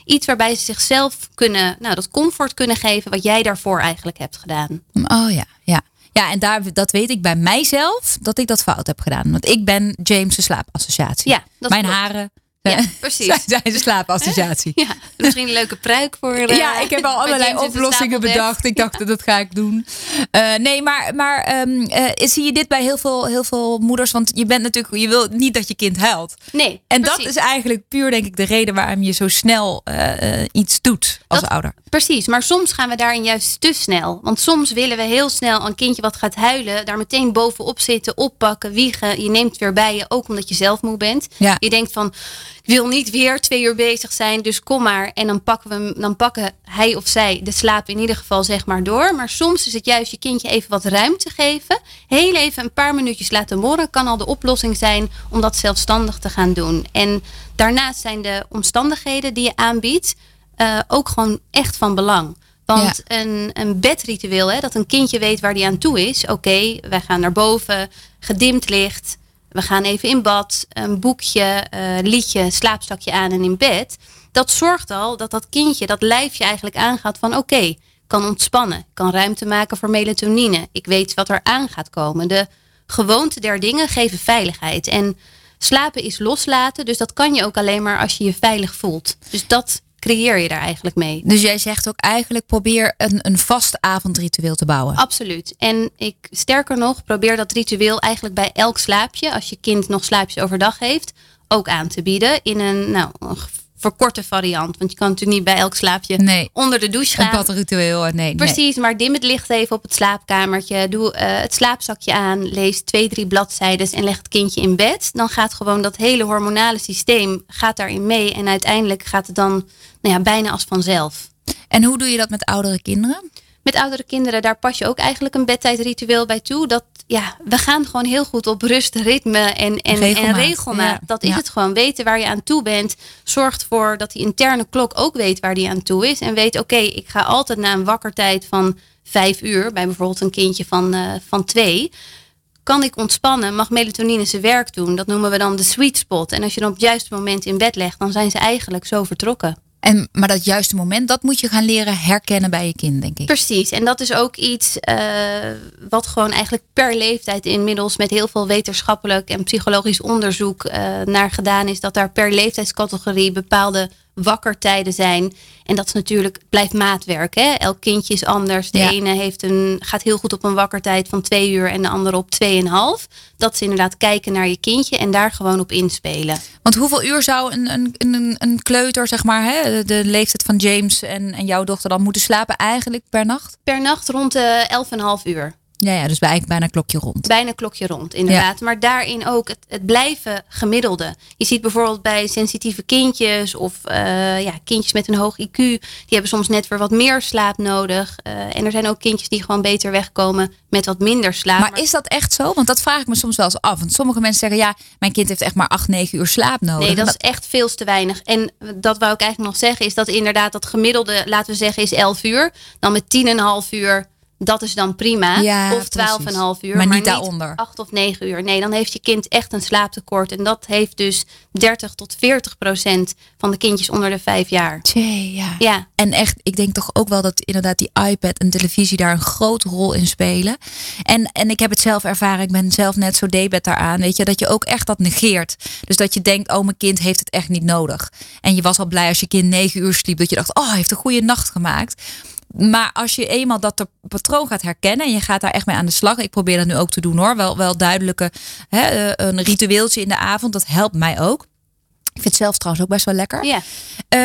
Iets waarbij ze zichzelf kunnen, nou, dat comfort kunnen geven wat jij daarvoor eigenlijk hebt gedaan. Oh ja, ja. Ja, en daar, dat weet ik bij mijzelf dat ik dat fout heb gedaan. Want ik ben James' slaapassociatie. Ja, Mijn klopt. haren Ja, precies. zijn, de slaapassociatie. Ja, misschien een leuke pruik voor. [laughs] eh, Ja, ik heb al allerlei oplossingen bedacht. Ik dacht, dat ga ik doen. Eh, nee, maar, maar ehm, eh, zie je dit bij heel veel, heel veel moeders? Want je bent natuurlijk, je wil niet dat je kind huilt. Nee, En precies. dat is eigenlijk puur, denk ik, de reden waarom je zo snel eh, eh, iets doet als Dat- ouder. Precies, maar soms gaan we daarin juist te snel. Want soms willen we heel snel een kindje wat gaat huilen, daar meteen bovenop zitten, oppakken, wiegen. Je neemt het weer bij je, ook omdat je zelf moe bent. Ja. Je denkt van, wil niet weer twee uur bezig zijn, dus kom maar. En dan pakken, we, hem- dan pakken hij of zij de slaap in ieder geval zeg maar door. Maar soms is het juist je kindje even wat ruimte geven. Heel even een paar minuutjes laten morren kan al de oplossing zijn om dat zelfstandig te gaan doen. En daarnaast zijn de omstandigheden die je aanbiedt eh, ook gewoon echt van belang. Want een, een bedritueel, hè, dat een kindje weet waar die aan toe is. Oké, wij gaan naar boven, gedimd licht. We gaan even in bad, een boekje, eh, liedje, slaapzakje aan en in bed. Dat zorgt al dat dat kindje, dat lijfje eigenlijk aangaat van oké, kan ontspannen. Kan ruimte maken voor melatonine. Ik weet wat er aan gaat komen. De gewoonte der dingen geven veiligheid. En slapen is loslaten, dus dat kan je ook alleen maar als je je veilig voelt. Dus dat creëer je daar eigenlijk mee. Dus jij zegt ook eigenlijk probeer een, een vast avondritueel te bouwen. Absoluut. En ik sterker nog, probeer dat ritueel eigenlijk bij elk slaapje, als je kind nog slaapjes overdag heeft, ook aan te bieden in een, nou, een verkorte variant. Want je kan natuurlijk niet bij elk slaapje Nee. onder de douche Een gaan. badritueel, eh, nee, nee. Precies, maar dim het licht even op het slaapkamertje. Doe eh, het slaapzakje aan. Lees twee, drie bladzijden en leg het kindje in bed. Dan gaat gewoon dat hele hormonale systeem gaat daarin mee. En uiteindelijk gaat het dan nou ja, bijna als vanzelf. En hoe doe je dat met oudere kinderen? Met oudere kinderen, daar pas je ook eigenlijk een bedtijdritueel bij toe. Dat ja, we gaan gewoon heel goed op rust, ritme en, en regelmaat. En regelmaat. Ja, dat is het gewoon. Weten waar je aan toe bent. Zorgt ervoor dat die interne klok ook weet waar die aan toe is. En weet, oké, ik ga altijd na een wakkertijd van vijf uur, bij bijvoorbeeld een kindje van, uh, van twee kan ik ontspannen, mag melatonine zijn werk doen. Dat noemen we dan de sweet spot. En als je dan op het juiste moment in bed legt, dan zijn ze eigenlijk zo vertrokken. En, maar dat juiste moment, dat moet je gaan leren herkennen bij je kind, denk ik. Precies. En dat is ook iets uh, wat gewoon eigenlijk per leeftijd inmiddels met heel veel wetenschappelijk en psychologisch onderzoek uh, naar gedaan is. Dat daar per leeftijdscategorie bepaalde wakkertijden zijn. En dat is natuurlijk, blijft maatwerk. Hè? Elk kindje is anders. De ene heeft een, gaat heel goed op een wakkertijd van twee uur en de andere op tweeënhalf. Dat is inderdaad kijken naar je kindje en daar gewoon op inspelen. Want hoeveel uur zou een, een, een, een kleuter, zeg maar, hè, de leeftijd van James en, en jouw dochter dan moeten slapen eigenlijk per nacht? Per nacht rond de elf en half uur. Ja, ja, dus bij, bijna klokje rond. Bijna klokje rond, inderdaad. Maar daarin ook het, het, blijven gemiddelde. Je ziet bijvoorbeeld bij sensitieve kindjes of uh, ja, kindjes met een hoog IQ, die hebben soms net weer wat meer slaap nodig. Uh, en er zijn ook kindjes die gewoon beter wegkomen met wat minder slaap. Maar, is dat echt zo? Want dat vraag ik me soms wel eens af. Want sommige mensen zeggen, ja, mijn kind heeft echt maar 8, 9 uur slaap nodig. Nee, dat, is echt veel te weinig. En dat wou ik eigenlijk nog zeggen, is dat inderdaad dat gemiddelde, laten we zeggen, is 11 uur. Dan met 10,5 uur dat is dan prima. Ja, of 12,5 uur. Maar, niet daaronder. 8 of 9 uur. Nee, dan heeft je kind echt een slaaptekort. En dat heeft dus 30 tot 40 procent van de kindjes onder de 5 jaar. Tjee, ja. ja. En echt, ik denk toch ook wel dat inderdaad die iPad en televisie daar een grote rol in spelen. En, en ik heb het zelf ervaren. Ik ben zelf net zo debet daaraan. Weet je, dat je ook echt dat negeert. Dus dat je denkt, oh, mijn kind heeft het echt niet nodig. En je was al blij als je kind 9 uur sliep. Dat je dacht, oh, hij heeft een goede nacht gemaakt. Maar als je eenmaal dat patroon gaat herkennen en je gaat daar echt mee aan de slag. Ik probeer dat nu ook te doen hoor. Wel, wel duidelijke, hè, eh, een ritueeltje in de avond. Dat helpt mij ook. Ik vind het zelf trouwens ook best wel lekker. Ja.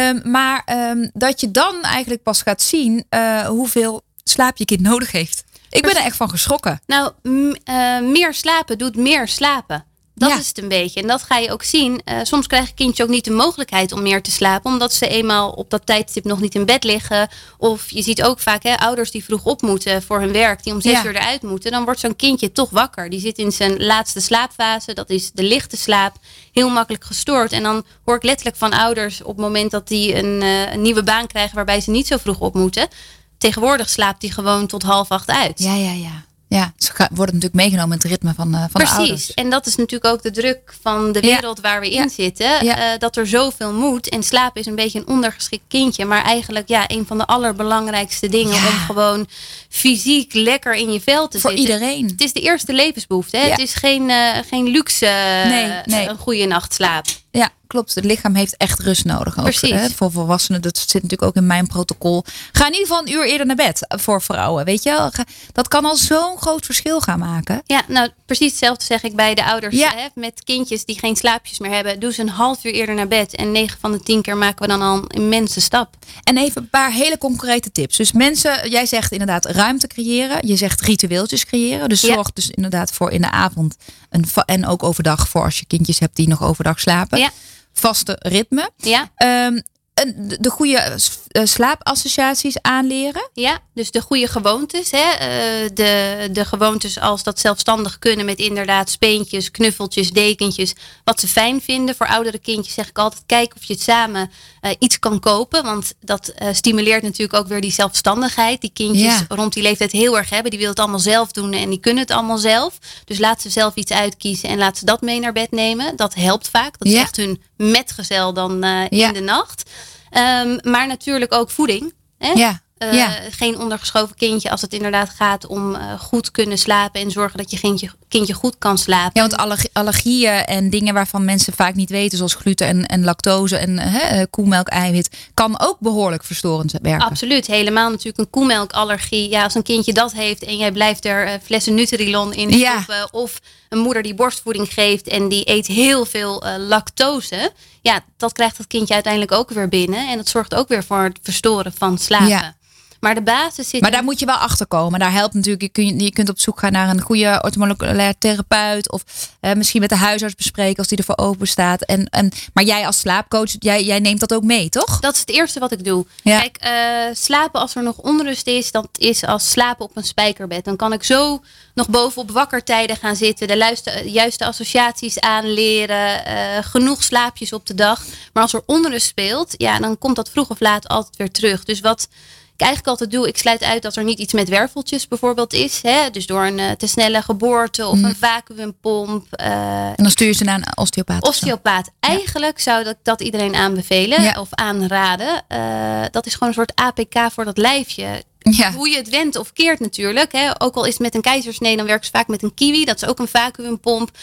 Um, maar um, dat je dan eigenlijk pas gaat zien uh, hoeveel slaap je kind nodig heeft. Ik ben er echt van geschrokken. Nou, uh, meer slapen doet meer slapen. Dat is het een beetje. En dat ga je ook zien. Uh, soms krijgen kindjes ook niet de mogelijkheid om meer te slapen. Omdat ze eenmaal op dat tijdstip nog niet in bed liggen. Of je ziet ook vaak hè, ouders die vroeg op moeten voor hun werk. Die om zes uur eruit moeten. Dan wordt zo'n kindje toch wakker. Die zit in zijn laatste slaapfase. Dat is de lichte slaap. Heel makkelijk gestoord. En dan hoor ik letterlijk van ouders op het moment dat die een, uh, een nieuwe baan krijgen. Waarbij ze niet zo vroeg op moeten. Tegenwoordig slaapt die gewoon tot half acht uit. Ja, ja, ja. Ja, ze worden natuurlijk meegenomen in het ritme van, uh, van Precies. de ouders. Precies. En dat is natuurlijk ook de druk van de wereld waar we in zitten. Uh, dat er zoveel moet. En slaap is een beetje een ondergeschikt kindje. Maar eigenlijk ja, een van de allerbelangrijkste dingen om gewoon fysiek lekker in je vel te Voor zitten. Voor iedereen. Het is de eerste levensbehoefte. Hè? Het is geen, uh, geen luxe nee, nee. een goede nacht slaap. Ja, klopt. Het lichaam heeft echt rust nodig. Ook, Precies. Hè, voor volwassenen, dat zit natuurlijk ook in mijn protocol. Ga in ieder geval een uur eerder naar bed voor vrouwen. Weet je, dat kan al zo'n groot verschil gaan maken. Ja, nou precies hetzelfde zeg ik bij de ouders. Ja. Hè, met kindjes die geen slaapjes meer hebben. Doe ze een half uur eerder naar bed. En 9 van de 10 keer maken we dan al een immense stap. En even een paar hele concrete tips. Dus mensen, jij zegt inderdaad ruimte creëren. Je zegt ritueeltjes creëren. Dus zorg dus inderdaad voor in de avond. Een, en ook overdag voor als je kindjes hebt die nog overdag slapen. Ja vaste ritme. Ja. Um, de goede eh, slaapassociaties aanleren. Ja, dus de goede gewoontes. Hè? Eh, de, de gewoontes als dat zelfstandig kunnen met inderdaad speentjes, knuffeltjes, dekentjes. Wat ze fijn vinden. Voor oudere kindjes zeg ik altijd, kijk of je het samen uh, iets kan kopen. Want dat stimuleert natuurlijk ook weer die zelfstandigheid. Die kindjes rond die leeftijd heel erg hebben. Die willen het allemaal zelf doen en die kunnen het allemaal zelf. Dus laat ze zelf iets uitkiezen en laat ze dat mee naar bed nemen. Dat helpt vaak. Dat is echt hun metgezel dan in de nacht. Um, maar natuurlijk ook voeding. Hè? Ja. Uh, ja. Geen ondergeschoven kindje als het inderdaad gaat om uh, goed kunnen slapen en zorgen dat je kindje, kindje goed kan slapen. Ja, want allergie, allergieën en dingen waarvan mensen vaak niet weten, zoals gluten en, en lactose en uh, koemelk, eiwit, kan ook behoorlijk verstorend werken. Absoluut, helemaal natuurlijk een koemelkallergie. Ja, als een kindje dat heeft en jij blijft er flessen Nutrilon in stoppen, ja. of een moeder die borstvoeding geeft en die eet heel veel lactose, ja, dat krijgt dat kindje uiteindelijk ook weer binnen en dat zorgt ook weer voor het verstoren van slapen. Maar de basis zit. Maar daar moet je wel achter komen. Daar helpt natuurlijk. Je, kun, je kunt op zoek gaan naar een goede orthomoleculair therapeut. Of eh, misschien met de huisarts bespreken als die ervoor open staat. En, en, maar jij als slaapcoach, jij, jij neemt dat ook mee, toch? Dat is het eerste wat ik doe. Kijk, uh, slapen als er nog onrust is, dat is als slapen op een spijkerbed. Dan kan ik zo nog bovenop wakkertijden gaan zitten. De juiste, juiste associaties aanleren. Uh, genoeg slaapjes op de dag. Maar als er onrust speelt, ja, dan komt dat vroeg of laat altijd weer terug. Dus wat eigenlijk altijd doe, ik sluit uit dat er niet iets met werveltjes bijvoorbeeld is. Hè? Dus door een uh, te snelle geboorte of mm. een vacuümpomp. Uh, en dan stuur je ze naar een osteopaat. Osteopaat. Eigenlijk zou ik dat iedereen aanbevelen ja. of aanraden. Uh, dat is gewoon een soort APK voor dat lijfje. Ja. Hoe je het wendt of keert natuurlijk. Hè? Ook al is het met een keizersnee, dan werkt ze vaak met een kiwi. Dat is ook een vacuümpomp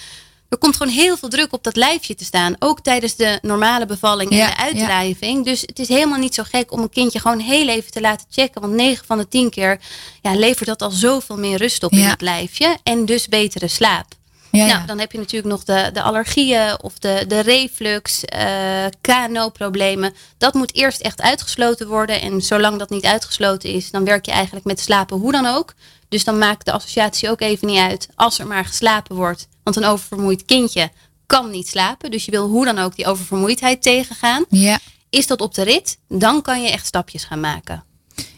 er komt gewoon heel veel druk op dat lijfje te staan. Ook tijdens de normale bevalling en de uitdrijving. Dus het is helemaal niet zo gek om een kindje gewoon heel even te laten checken. Want 9 van de 10 keer ja, levert dat al zoveel meer rust op in het lijfje. En dus betere slaap. Ja, nou, dan heb je natuurlijk nog de, de allergieën of de, de reflux, uh, eh, KNO-problemen. Dat moet eerst echt uitgesloten worden. En zolang dat niet uitgesloten is, dan werk je eigenlijk met slapen hoe dan ook. Dus dan maakt de associatie ook even niet uit als er maar geslapen wordt. Want een oververmoeid kindje kan niet slapen. Dus je wil hoe dan ook die oververmoeidheid tegengaan. Ja. Is dat op de rit, dan kan je echt stapjes gaan maken.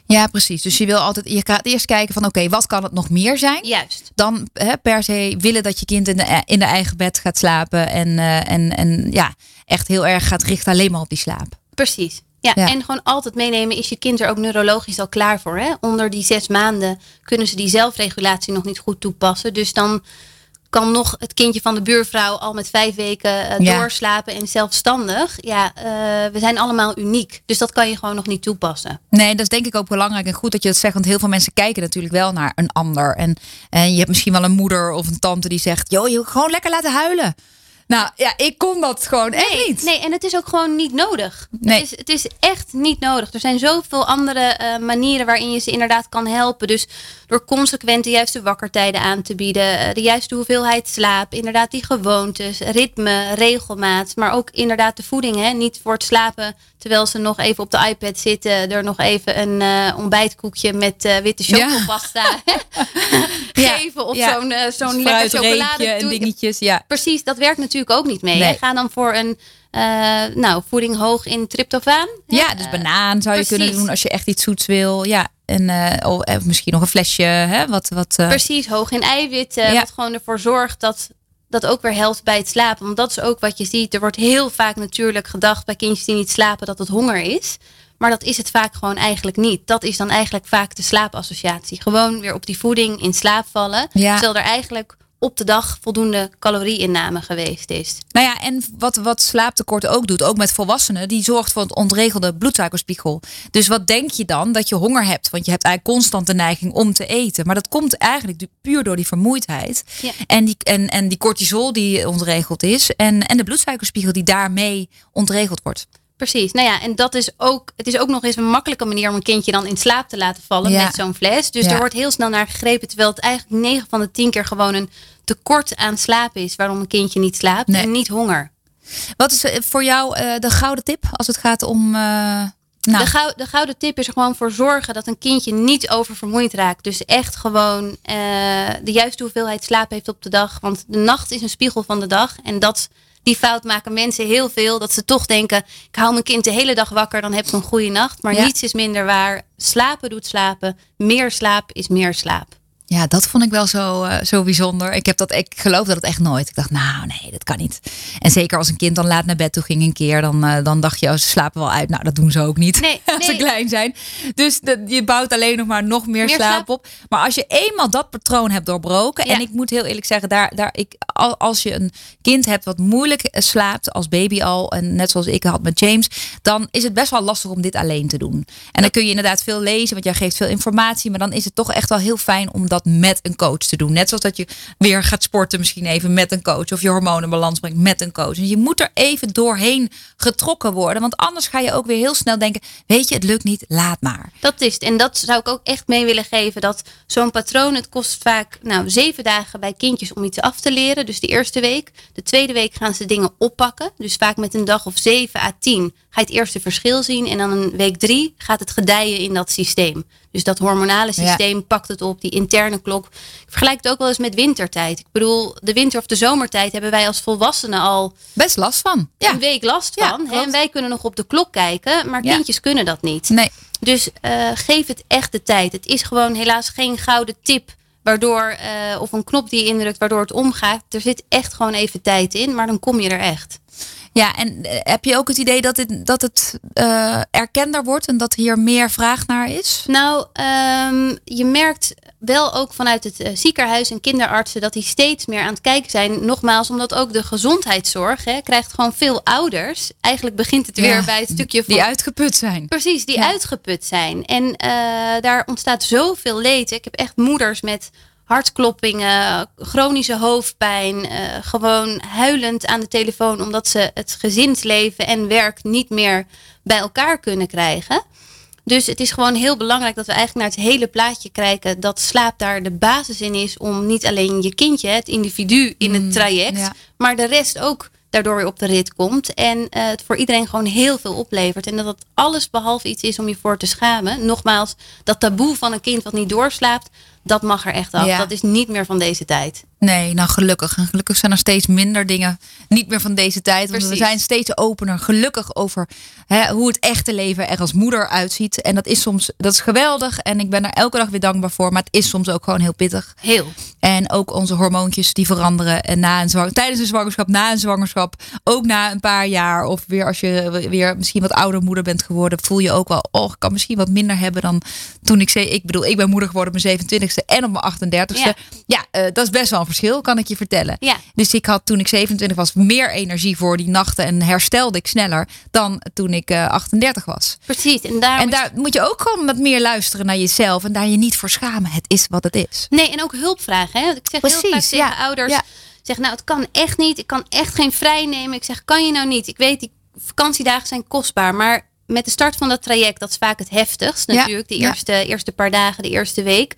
Ja, precies. Dus je wil altijd, je gaat eerst kijken van oké, wat kan het nog meer zijn? Juist. Dan hè, per se willen dat je kind in de, in de eigen bed gaat slapen en, uh, en, en ja, echt heel erg gaat richten alleen maar op die slaap. Precies. Ja, en gewoon altijd meenemen, is je kind er ook neurologisch al klaar voor? Hè? Onder die zes maanden kunnen ze die zelfregulatie nog niet goed toepassen. Dus dan kan nog het kindje van de buurvrouw al met vijf weken uh, doorslapen en zelfstandig. Ja, uh, we zijn allemaal uniek. Dus dat kan je gewoon nog niet toepassen. Nee, dat is denk ik ook belangrijk en goed dat je dat zegt. Want heel veel mensen kijken natuurlijk wel naar een ander. En, en je hebt misschien wel een moeder of een tante die zegt: joh, je gewoon lekker laten huilen. Nou ja, ik kon dat gewoon nee, echt niet. Nee, en het is ook gewoon niet nodig. Nee. Het, is, het is echt niet nodig. Er zijn zoveel andere uh, manieren waarin je ze inderdaad kan helpen. Dus door consequent de juiste wakkertijden aan te bieden, uh, de juiste hoeveelheid slaap, inderdaad die gewoontes, ritme, regelmaat, maar ook inderdaad de voeding. Hè? Niet voor het slapen terwijl ze nog even op de iPad zitten, er nog even een uh, ontbijtkoekje met witte chocolapasta [laughs] [laughs] ja. geven. Of ja. zo'n zo'n lekker chocolade. en dingetjes. Ja. Precies, dat werkt natuurlijk ook niet mee. Nee. Ga dan voor een uh, nou, voeding hoog in tryptofaan. Ja, dus banaan zou je kunnen doen als je echt iets zoets wil. Ja, en uh, of misschien nog een flesje. Hè, wat, wat, uh... Precies, hoog in eiwitten. Ja. Wat gewoon ervoor zorgt dat dat ook weer helpt bij het slapen. Want dat is ook wat je ziet. Er wordt heel vaak natuurlijk gedacht bij kindjes die niet slapen dat het honger is. Maar dat is het vaak gewoon eigenlijk niet. Dat is dan eigenlijk vaak de slaapassociatie. Gewoon weer op die voeding in slaap vallen. Ja. Terwijl er eigenlijk op de dag voldoende calorieinname geweest is. Nou ja, en wat, wat slaaptekort ook doet, ook met volwassenen, die zorgt voor het ontregelde bloedsuikerspiegel. Dus wat denk je dan? Dat je honger hebt, want je hebt eigenlijk constant de neiging om te eten. Maar dat komt eigenlijk puur door die vermoeidheid. Ja. En, die, en, en die cortisol die ontregeld is en, en de bloedsuikerspiegel die daarmee ontregeld wordt. Precies. Nou ja, en dat is ook, het is ook nog eens een makkelijke manier om een kindje dan in slaap te laten vallen met zo'n fles. Dus er wordt heel snel naar gegrepen, terwijl het eigenlijk 9 van de 10 keer gewoon een tekort aan slaap is waarom een kindje niet slaapt en niet honger. Wat is eh, voor jou uh, de gouden tip als het gaat om. Uh, nou. de, gouden, de, gouden tip is er gewoon voor zorgen dat een kindje niet oververmoeid raakt. Dus echt gewoon uh, de juiste hoeveelheid slaap heeft op de dag. Want de nacht is een spiegel van de dag. En dat die fout maken mensen heel veel. Dat ze toch denken, ik hou mijn kind de hele dag wakker, dan heb ik een goede nacht. Maar niets is minder waar. Slapen doet slapen. Meer slaap is meer slaap. Ja, dat vond ik wel zo, uh, zo bijzonder. Ik, heb dat, ik geloof dat het echt nooit. Ik dacht, nou nee, dat kan niet. En zeker als een kind dan laat naar bed toe ging een keer, dan, uh, dan dacht je, oh, ze slapen wel uit. Nou, dat doen ze ook niet nee, [laughs] als ze klein zijn. Dus de, je bouwt alleen nog maar nog meer, meer slaap, slaap, op. Maar als je eenmaal dat patroon hebt doorbroken, ja. en ik moet heel eerlijk zeggen, daar, daar, ik, als je een kind hebt wat moeilijk eh, slaapt, als baby al, en net zoals ik had met James, dan is het best wel lastig om dit alleen te doen. En dan kun je inderdaad veel lezen, want jij geeft veel informatie, maar dan is het toch echt wel heel fijn om dat met een coach te doen. Net zoals dat je weer gaat sporten, misschien even met een coach. Of je hormonen in balans brengt met een coach. En je moet er even doorheen getrokken worden. Want anders ga je ook weer heel snel denken: weet je, het lukt niet, laat maar. Dat is het. En dat zou ik ook echt mee willen geven. Dat zo'n patroon, het kost vaak nou, zeven dagen bij kindjes om iets af te leren. Dus de eerste week. De tweede week gaan ze dingen oppakken. Dus vaak met een dag of zeven à tien ga je het eerste verschil zien. En dan een week drie gaat het gedijen in dat systeem. Dus dat hormonale systeem pakt het op, die interne klok. Ik vergelijk het ook wel eens met wintertijd. Ik bedoel, de winter- of de zomertijd hebben wij als volwassenen al best last van. Ja. Een week last van. Ja, en wij kunnen nog op de klok kijken, maar kindjes kunnen dat niet. Nee. Dus uh, geef het echt de tijd. Het is gewoon helaas geen gouden tip waardoor, uh, of een knop die je indrukt waardoor het omgaat. Er zit echt gewoon even tijd in, maar dan kom je er echt. Ja, en eh, heb je ook het idee dat, het, dat het uh, erkender wordt en dat hier meer vraag naar is? Nou, um, je merkt wel ook vanuit het uh, ziekenhuis en kinderartsen dat die steeds meer aan het kijken zijn. Nogmaals, omdat ook de gezondheidszorg hè, krijgt gewoon veel ouders. Eigenlijk begint het weer bij het stukje van. Die uitgeput zijn. Precies, die ja. uitgeput zijn. En uh, daar ontstaat zoveel leed. Ik heb echt moeders met hartkloppingen, chronische hoofdpijn, uh, gewoon huilend aan de telefoon omdat ze het gezinsleven en werk niet meer bij elkaar kunnen krijgen. Dus het is gewoon heel belangrijk dat we eigenlijk naar het hele plaatje kijken. Dat slaap daar de basis in is om niet alleen je kindje, het individu in het mm, traject, maar de rest ook daardoor weer op de rit komt. En uh, het voor iedereen gewoon heel veel oplevert. En dat het alles behalve iets is om je voor te schamen. Nogmaals, dat taboe van een kind wat niet doorslaapt, dat mag er echt af. Dat is niet meer van deze tijd. Nee, nou gelukkig. En gelukkig zijn er steeds minder dingen niet meer van deze tijd. Want we zijn steeds opener, gelukkig, over hè, hoe het echte leven er als moeder uitziet. En dat is soms, dat is geweldig. En ik ben er elke dag weer dankbaar voor. Maar het is soms ook gewoon heel pittig. Heel. En ook onze hormoontjes die veranderen. En na een zwang, tijdens een zwangerschap, na een zwangerschap, ook na een paar jaar. Of weer als je weer misschien wat ouder moeder bent geworden, voel je ook wel, oh, ik kan misschien wat minder hebben dan toen ik zei, ik bedoel, ik ben moeder geworden op mijn 27ste en op mijn 38ste. Ja, ja uh, dat is best wel een verschil, kan ik je vertellen. Ja. Dus ik had toen ik 27 was meer energie voor die nachten en herstelde ik sneller dan toen ik uh, 38 was. Precies. En daar, en daar moet je ook gewoon wat meer luisteren naar jezelf en daar je niet voor schamen. Het is wat het is. Nee, en ook hulp vragen. Hè? Ik zeg Precies, heel vaak tegen ja, ouders. Ja. Zeg, nou, het kan echt niet. Ik kan echt geen vrij nemen. Ik zeg, kan je nou niet? Ik weet, die vakantiedagen zijn kostbaar. Maar met de start van dat traject, dat is vaak het heftigst natuurlijk. de eerste, eerste paar dagen, de eerste week.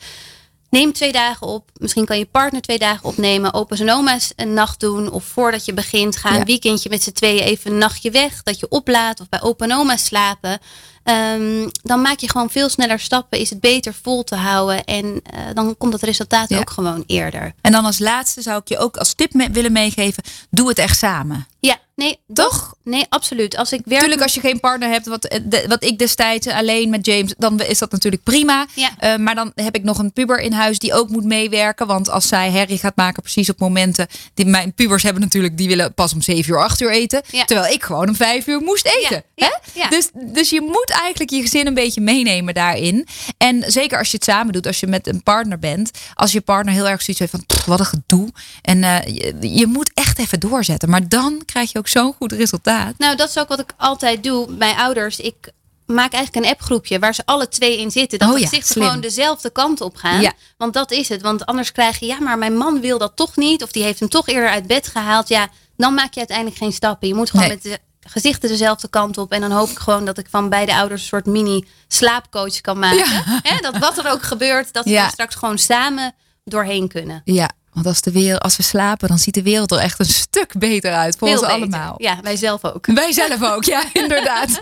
Neem twee dagen op. Misschien kan je partner twee dagen opnemen. Opa's en oma's een nacht doen. Of voordat je begint, ga een weekendje met z'n tweeën even een nachtje weg. Dat je oplaat of bij opa en oma slapen. Um, dan maak je gewoon veel sneller stappen. Is het beter vol te houden. En uh, dan komt het resultaat ja. ook gewoon eerder. En dan als laatste zou ik je ook als tip me willen meegeven. Doe het echt samen. Ja, nee, toch? Nee, absoluut. Als ik werk. Tuurlijk, als je geen partner hebt, wat, eh, de, wat ik destijds alleen met James, dan is dat natuurlijk prima. Ja. Uh, maar dan heb ik nog een puber in huis die ook moet meewerken. Want als zij herrie gaat maken, precies op momenten. Die, mijn pubers hebben natuurlijk, die willen pas om 7 uur, 8 uur eten. Ja. Terwijl ik gewoon om 5 uur moest eten. Ja. Hè? Dus, dus je moet eigenlijk je gezin een beetje meenemen daarin. En zeker als je het samen doet, als je met een partner bent. Als je partner heel erg zoiets heeft van pff, wat een gedoe. En uh, je, je moet echt even doorzetten. Maar dan krijg je ook zo'n goed resultaat. Nou, dat is ook wat ik altijd doe. Mijn ouders, ik maak eigenlijk een appgroepje waar ze alle twee in zitten. Dat oh, ja, zich gewoon dezelfde kant op gaan. Ja. Want dat is het. Want anders krijg je, ja, maar mijn man wil dat toch niet. Of die heeft hem toch eerder uit bed gehaald. Ja, dan maak je uiteindelijk geen stappen. Je moet gewoon Nee. met de gezichten dezelfde kant op. En dan hoop ik gewoon dat ik van beide ouders een soort mini slaapcoach kan maken. Ja. Dat wat er ook gebeurt, dat we Ja. er straks gewoon samen doorheen kunnen. Ja, want als, de wereld, als we slapen, dan ziet de wereld er echt een stuk beter uit voor ons beter. allemaal. Ja, wij zelf ook. Wij zelf ook, ja, [laughs] inderdaad.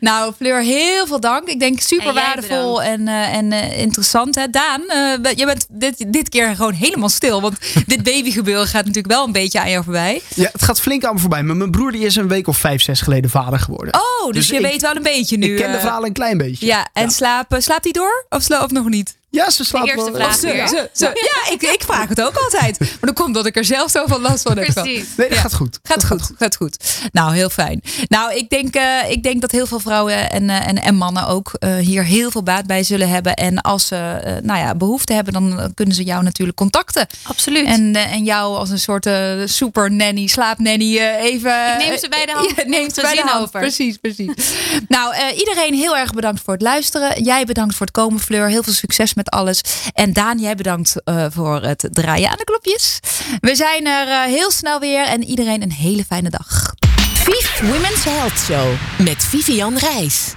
nou, Fleur, heel veel dank. Ik denk super En waardevol en, eh, en eh, interessant. Hè? Daan, eh, je bent dit, dit keer gewoon helemaal stil. Want [laughs] dit babygebeuren gaat natuurlijk wel een beetje aan jou voorbij. Ja, het gaat flink aan me voorbij. Maar mijn broer die is een week of vijf, zes geleden vader geworden. Oh, dus, Dus je ik- weet wel een beetje nu. ik ken de eh, verhalen een klein beetje. Ja, en Slapen, slaapt hij door? Of, sla- of nog niet? Ja, ze slaapt eerste wel. vraag ze- Zo, zo. Ja, ik, ik vraag het ook altijd. Maar dat komt dat ik er zelf zoveel last van heb. Precies. Nee, dat Ja. gaat goed. Gaat Dat goed, gaat goed. Nou, heel fijn. Nou, ik denk, eh, ik denk dat heel veel vrouwen en, eh, en, en mannen ook eh, hier heel veel baat bij zullen hebben. En als ze nou ja, behoefte hebben, dan kunnen ze jou natuurlijk contacten. Absoluut. En, en jou als een soort super nanny, slaapnanny eh, even... Ik neem ze bij de hand. [laughs] Ja, neem ze bij de hand. over. Precies, precies. nou, eh, iedereen heel erg bedankt voor het luisteren. Jij bedankt voor het komen, Fleur. Heel veel succes met alles. En Daan, jij bedankt eh, voor het draaien aan de klopjes. We zijn er eh, heel snel weer en iedereen een hele fijne dag. Vief Women's Health Show met Vivian Reis.